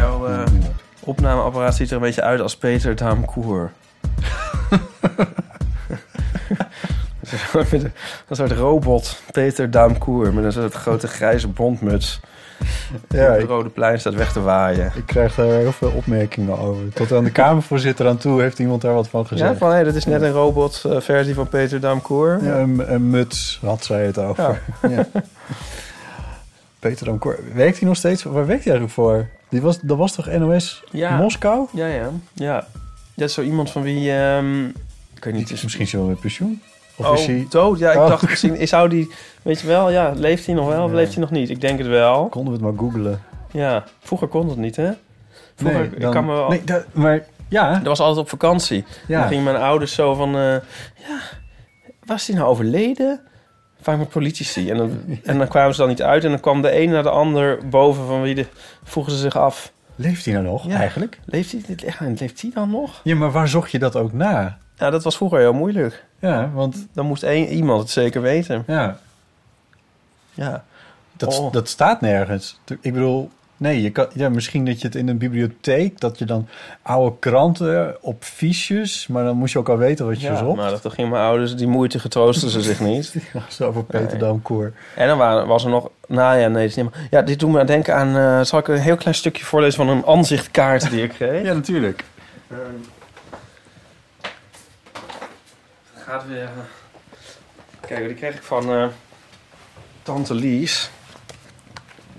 Jouw eh, opnameapparaat ziet er een beetje uit als Peter Daamkoer. een soort- robot, Peter Daamkoer, met een soort grote grijze bondmuts. Ja, op het Rode Plein staat weg te waaien. ik krijg daar heel veel opmerkingen over. Tot aan de Kamervoorzitter aan toe heeft iemand daar wat van Ja, gezegd. van hé, dat is net een robotversie van Peter Daamkoer. Ja, een, een muts had zij het over. Ja. Peter Damkoor. Werkt hij nog steeds? Waar werkt hij eigenlijk voor? Die was, dat was toch NOS Ja. Moskou? Ja, ja. Ja, dat is zo iemand van wie... ehm ik weet niet, Die is misschien zo met pensioen? Of oh, is hij... dood. Ja, ik Oh. dacht misschien... Zou die... Weet je wel, ja, leeft hij nog wel of leeft hij nog niet? Ik denk het wel. Konden we het maar googlen? Ja, vroeger kon dat niet, hè? Vroeger, Nee, ik dan- kan me wel... Nee, dat, maar ja. Dat was altijd op vakantie. Dan ja. gingen mijn ouders zo van... eh, ja, was hij nou overleden? Vaak met politici. En dan, en dan kwamen ze dan niet uit. En dan kwam de een naar de ander boven van wie de... Vroegen ze zich af... Leeft hij nou nog Ja. eigenlijk? Leeft hij, leeft hij dan nog? Ja, maar waar zocht je dat ook na? Ja, dat was vroeger heel moeilijk. Ja, want Dan moest één, iemand het zeker weten. ja, Ja. dat, Oh. dat staat nergens. Ik bedoel, nee, je kan, ja, misschien dat je het in een bibliotheek, dat je dan oude kranten op fiches, maar dan moest je ook al weten wat je Ja, zocht. maar dat gingen mijn ouders, die moeite getroosten ze zich niet. Zo over Peter Nee. En dan waren, was er nog... Nou ja, nee, niet helemaal- Ja, dit doet me aan denken aan... eh, zal ik een heel klein stukje voorlezen van een aanzichtkaart die ik kreeg? Ja, natuurlijk. Het gaat weer... eh, Kijk, die kreeg ik van eh, tante Lies.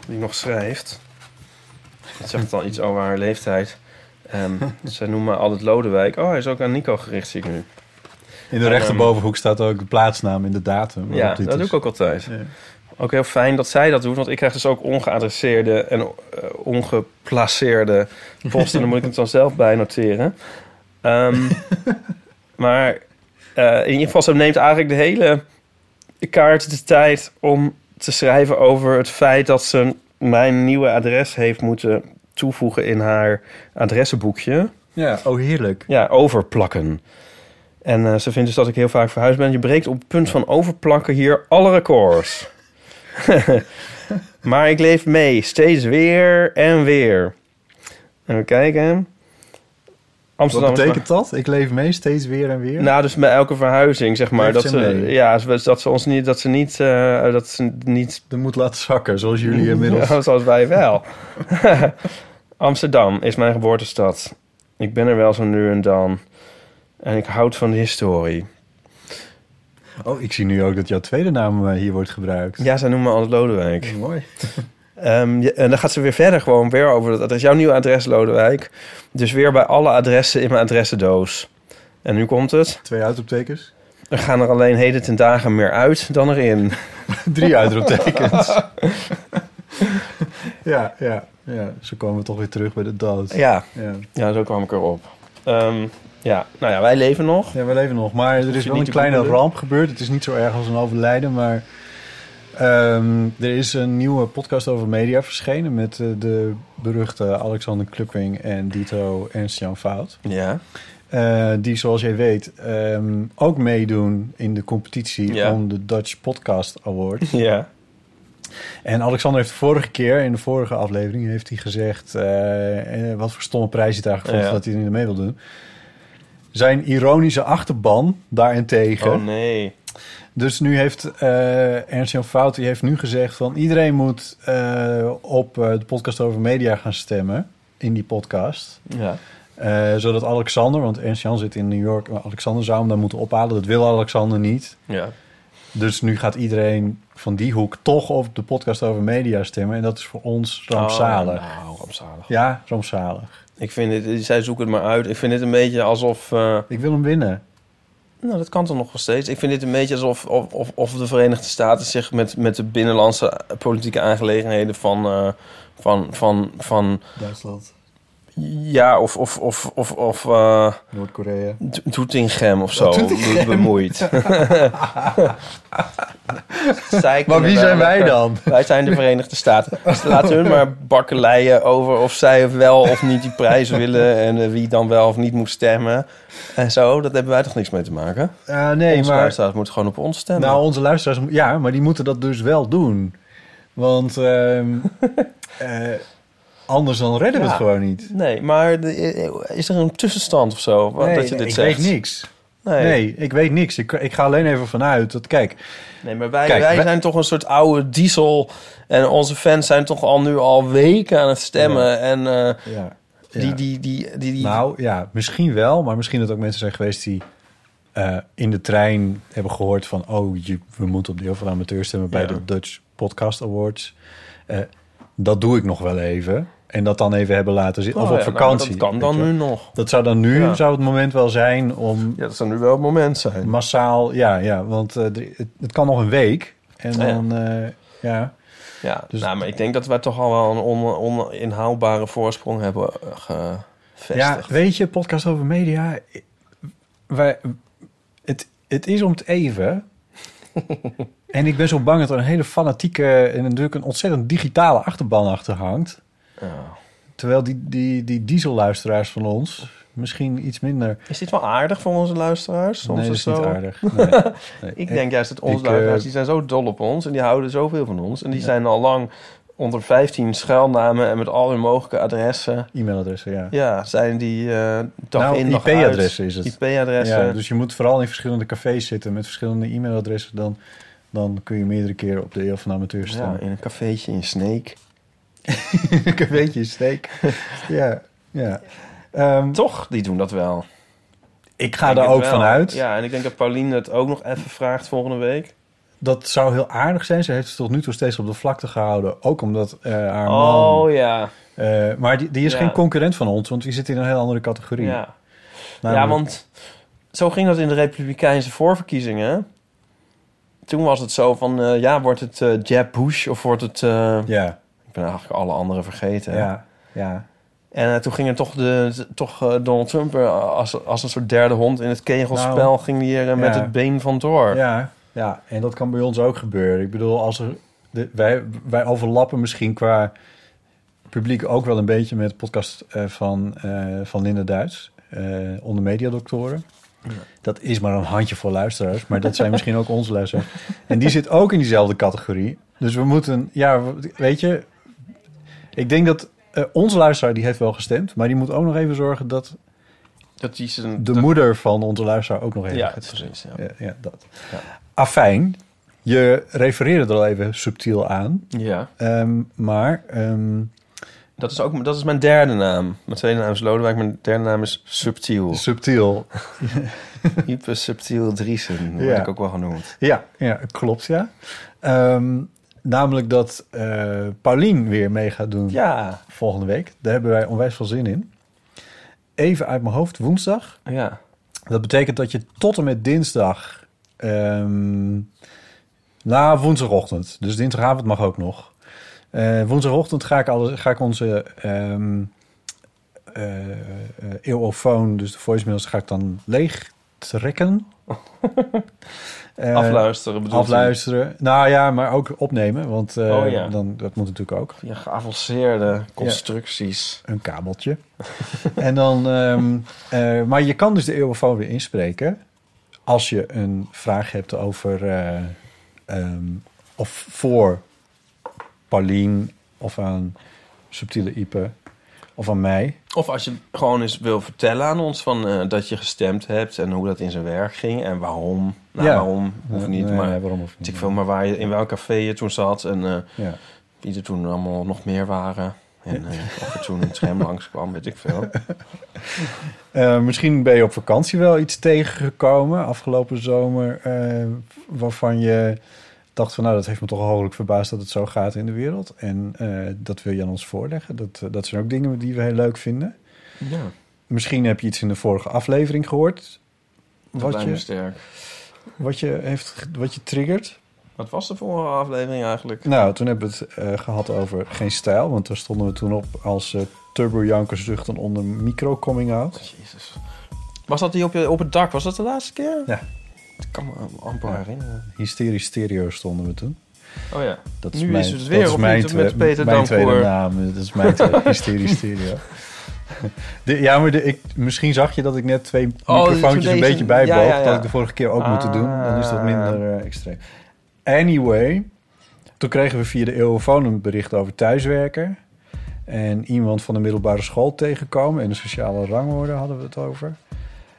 Die nog schrijft. Dat zegt dan iets over haar leeftijd. Ehm zij noemen me altijd Lodewijk. Oh, hij is ook aan Nico gericht, zie ik nu. In de En, rechterbovenhoek staat ook de plaatsnaam in de datum. Ja, dat doe is. ik ook altijd. Ja. Ook heel fijn dat zij dat doet, want ik krijg dus ook ongeadresseerde en eh, ongeplaceerde post. en dan moet ik het dan zelf bij noteren. Ehm, maar eh, in ieder geval, ze neemt eigenlijk de hele kaart de tijd om te schrijven over het feit dat ze mijn nieuwe adres heeft moeten toevoegen in haar adressenboekje. Ja, oh heerlijk. Ja, overplakken. En eh, ze vindt dus dat ik heel vaak verhuisd ben. Je breekt op het punt van overplakken hier alle records. maar ik leef mee, steeds weer en weer. Even kijken. Amsterdam Wat betekent dat? Ik leef mee steeds weer en weer. Nou, dus bij elke verhuizing, zeg maar. Dat ze mee? ja, dat ze ons niet, dat ze niet, eh, dat ze niet Dat moet laten zakken, zoals jullie inmiddels. Ja, zoals wij wel. Amsterdam is mijn geboortestad. Ik ben er wel zo nu en dan. En ik houd van de historie. Oh, ik zie nu ook dat jouw tweede naam eh, hier wordt gebruikt. Ja, zij noemen me altijd Lodewijk. Mooi. Ehm, en dan gaat ze weer verder gewoon weer over het adres. Jouw nieuwe adres, Lodewijk. Dus weer bij alle adressen in mijn adressendoos. En nu komt het. Twee uitroeptekens. Er gaan er alleen heden ten dagen meer uit dan erin. Drie uitroeptekens. ja, ja, ja. Zo komen we toch weer terug bij de dood. Ja, Ja. ja zo kwam ik erop. Ehm, ja, nou ja, wij leven nog. Ja, we leven nog. Maar er is wel een kleine ramp gebeurd. Het is niet zo erg als een overlijden, maar... ehm, er is een nieuwe podcast over media verschenen... met eh, de beruchte Alexander Klupping en Dito Ernst-Jan Fout. Ja. Eh, die, zoals jij weet, ehm, ook meedoen in de competitie Ja. om de Dutch Podcast Award. Ja. En Alexander heeft de vorige keer, in de vorige aflevering, heeft hij gezegd eh, wat voor stomme prijs hij het eigenlijk vond Ja. dat hij er niet mee wil doen. Zijn ironische achterban daarentegen. Oh nee. Dus nu heeft eh Ernst-Jan Fout, die heeft nu gezegd van iedereen moet eh, op eh, de podcast over media gaan stemmen in die podcast. Ja. Eh, zodat Alexander, want Ernst-Jan zit in New York, maar Alexander zou hem dan moeten ophalen. Dat wil Alexander niet. Ja. Dus nu gaat iedereen van die hoek toch op de podcast over media stemmen. En dat is voor ons rampzalig. Oh, nou, rampzalig. Ja, rampzalig. Ik vind het, zij zoeken het maar uit. Ik vind dit een beetje alsof... eh, Ik wil hem winnen. Nou, dat kan toch nog wel steeds. Ik vind dit een beetje alsof of, of, of de Verenigde Staten zich met, met de binnenlandse politieke aangelegenheden van... eh, van, van, van Duitsland, ja, of, of, of, of, of eh, Noord-Korea. Do- Doetinchem of zo Doetinchem. bemoeit. Zij Maar wie zijn wij dan? Wij zijn de Verenigde Staten. Dus laten hun maar bakkeleien over of zij wel of niet die prijs willen... en eh, wie dan wel of niet moet stemmen. En zo, dat hebben wij toch niks mee te maken? Ah, nee, Onze maar luisteraars moeten gewoon op ons stemmen. nou, onze luisteraars, ja, maar die moeten dat dus wel doen. Want ehm, eh, anders dan redden we Ja. het gewoon niet. Nee, maar de- is er een tussenstand of zo? Nee, dat je nee, dit ik zegt? weet niks. Nee. Nee, ik weet niks. Ik, ik ga alleen even vanuit dat, kijk, Nee, maar wij, Kijk, wij wij- zijn toch een soort oude diesel. En onze fans zijn toch al nu al weken aan het stemmen. En eh, ja, die, ja. die, die, die, die, Nou ja, misschien wel, maar misschien dat ook mensen zijn geweest die eh, in de trein hebben gehoord van, oh, je, we moeten op deel van amateur stemmen bij Ja. de Dutch Podcast Awards. Eh, dat doe ik nog wel even. En dat dan even hebben laten zitten. Oh of op ja, nou, vakantie. dat kan dan nu nog. Dat zou dan nu Ja. zou het moment wel zijn om Ja, dat zou nu wel het moment zijn. massaal, ja, ja, want eh, het, het kan nog een week. En Ja. dan, eh, ja. Ja, Dus- nou, maar ik denk dat wij toch al wel een on, oninhaalbare voorsprong hebben eh, Ja, gevestigd. weet je, podcast over media. Wij, het, het is om het even. en ik ben zo bang dat er een hele fanatieke en natuurlijk een ontzettend digitale achterban achter hangt. Ja. Terwijl die, die, die dieselluisteraars van ons misschien iets minder. Is dit wel aardig voor onze luisteraars? Soms nee, dat is zo. niet aardig. Nee. Nee. Ik denk juist dat onze Ik, eh, luisteraars, die zijn zo dol op ons en die houden zoveel van ons. En die zijn al lang onder 15 schuilnamen en met al hun mogelijke adressen. E-mailadressen, ja. Ja, zijn die eh dag nou, in dag IP-adressen is het. IP-adressen. Ja, dus je moet vooral in verschillende cafés zitten met verschillende e-mailadressen. Dan, dan kun je meerdere keren op de eeuw van amateur Ja, staan. in een cafeetje in Sneek. een beetje steek. ja, ja. Ehm, Toch, die doen dat wel. ik ga Ik er ook van uit. Ja, en ik denk dat Pauline het ook nog even vraagt volgende week. Dat zou heel aardig zijn. Ze heeft het tot nu toe steeds op de vlakte gehouden. Ook omdat eh, haar man... Oh ja. eh, maar die, die is Ja. geen concurrent van ons, want die zit in een heel andere categorie. Ja. ja, want zo ging dat in de Republikeinse voorverkiezingen. Toen was het zo van, eh, ja, wordt het Jeb Bush of wordt het... Ja, ik ben eigenlijk alle anderen vergeten. ja, ja. En eh, toen ging er toch, de, toch eh, Donald Trump er als, als een soort derde hond in het kegelspel... Nou, ging die er eh, met ja. het been vandoor. Ja, ja, en dat kan bij ons ook gebeuren. Ik bedoel, als er, de, wij, wij overlappen misschien qua publiek ook wel een beetje met de podcast eh, van, eh, van Linda Duits, eh, onder mediadoktoren. Dat is maar een handjevol luisteraars, maar dat zijn misschien ook onze luisteraars. En die zit ook in diezelfde categorie. Dus we moeten, ja, weet je, ik denk dat eh, onze luisteraar die heeft wel gestemd, maar die moet ook nog even zorgen dat Dat die zijn... de moeder van onze luisteraar ook nog even Ja, precies. Ja. Ja, ja, dat. Ja. Afijn, je refereerde er al even subtiel aan. ja. Ehm, maar ehm, Dat is ook dat is mijn derde naam. Mijn tweede naam is Lodewijk, mijn derde naam is Subtiel. subtiel. Hyper Subtiel Driesen, word Ja. ik ook wel genoemd. Ja, ja klopt ja. Ehm, namelijk dat eh Paulien weer mee gaat doen Ja, volgende week. Daar hebben wij onwijs veel zin in. Even uit mijn hoofd, woensdag. ja. Dat betekent dat je tot en met dinsdag... ehm nou, woensdagochtend. Dus dinsdagavond mag ook nog. Eh, woensdagochtend ga ik, alle, ga ik onze eeuwofoon, dus de voicemails, ga ik dan leeg trekken. Eh, Afluisteren bedoel je? afluisteren. Nou ja, maar ook opnemen, want eh, Oh ja. dan, dat moet natuurlijk ook. Via geavanceerde constructies. Een kabeltje. en dan, ehm, eh, maar je kan dus de eeuwofoon weer inspreken als je een vraag hebt over eh, ehm, of voor Paulien of aan Subtiele Ipe of aan mij. Of als je gewoon eens wil vertellen aan ons van, eh, dat je gestemd hebt en hoe dat in zijn werk ging en waarom. Nou, Ja. waarom hoeft niet, Nee, maar nee, waarom weet niet. ik veel, maar waar je, in welk café je toen zat en eh, Ja. wie er toen allemaal nog meer waren. En eh, of er toen een tram langskwam, weet ik veel. Misschien ben je op vakantie wel iets tegengekomen afgelopen zomer... waarvan je dacht van... nou, dat heeft me toch hooglijk verbaasd dat het zo gaat in de wereld. En eh, dat wil je aan ons voorleggen. Dat, eh, dat zijn ook dingen die we heel leuk vinden. Ja, Misschien heb je iets in de vorige aflevering gehoord... dat wat je, sterk. wat je, heeft, wat je triggert. Wat was de vorige aflevering eigenlijk? Nou, toen hebben we het eh, gehad over geen stijl. Want daar stonden we toen op als eh Turbo Jankers zuchten onder micro coming out. Jezus. Was dat die op, je, op het dak? Was dat de laatste keer? Ja. Ik kan me amper Ja. herinneren. Hysterisch stereo stonden we toen. Oh ja. Dat Nu mijn, is het weer is twe- met Peter mijn tweede naam. Dat is mijn tweede hysterisch stereo. De, ja, maar de, ik, misschien zag je dat ik net twee Oh, microfoontjes deze- een beetje bijboog. ja, ja, ja. Dat ik de vorige keer ook moeten doen. Dan is dat minder eh, extreem. Anyway, toen kregen we via de eeuwenfoon een bericht over thuiswerken. En iemand van de middelbare school tegenkomen. En de sociale rangorde hadden we het over.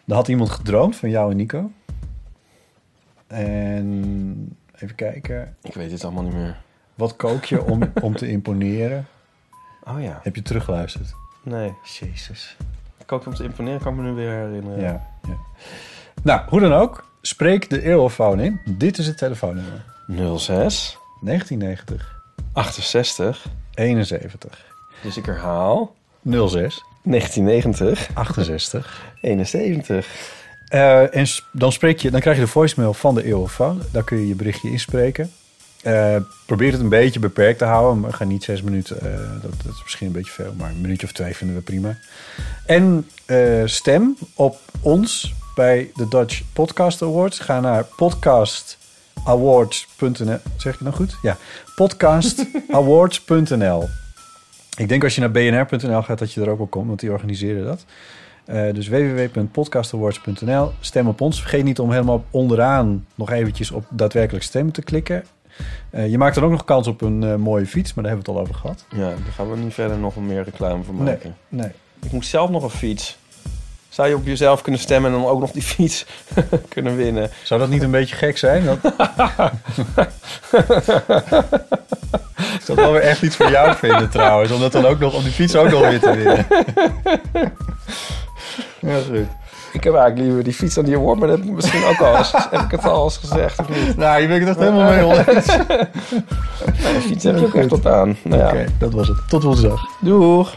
Daar had iemand gedroomd van jou en Nico. En even kijken. Ik weet het allemaal niet meer. Wat kook je om, om te imponeren? Oh ja. Heb je teruggeluisterd? Nee. Jezus. Ik ook om te imponeren, kan ik me nu weer herinneren. Ja, ja. Nou, hoe dan ook. Spreek de eeuwenfoon in. Dit is het telefoonnummer. 06 1990 68. 71 Dus ik herhaal. 06 1990 68. 71. Eh, en dan, spreek je, dan krijg je de voicemail van de eeuwenfoon. Daar kun je je berichtje inspreken. Eh, probeer het een beetje beperkt te houden. Maar ga niet zes minuten. eh, dat, is misschien een beetje veel. Maar een minuutje of twee vinden we prima. En stem op ons bij de Dutch Podcast Awards. Ga naar podcastawards.nl. Zeg ik nou goed? Ja. Podcastawards.nl. Ik denk als je naar bnr.nl gaat dat je er ook wel komt. Want die organiseren dat. Eh, dus www.podcastawards.nl. Stem op ons. Vergeet niet om helemaal onderaan nog eventjes op daadwerkelijk stemmen te klikken. Eh, je maakt dan ook nog kans op een eh, mooie fiets, maar daar hebben we het al over gehad. Ja, daar gaan we niet verder nog meer reclame voor Nee, maken. nee. Ik moet zelf nog een fiets. Zou je op jezelf kunnen stemmen en dan ook nog die fiets kunnen winnen? Zou dat niet een beetje gek zijn? Dat... Ik zou het wel weer echt iets voor jou vinden trouwens. Om dat dan ook nog op die fiets ook nog weer te winnen. Ja, goed. Ik heb eigenlijk liever die fiets dan die award, maar dat heb ik misschien ook al eens, heb ik het al eens gezegd of niet? Nou, je bent het echt helemaal mee oneens. Oké, die fiets heb je ook echt tot aan. Nou ja, dat was het. Tot woensdag. doeg!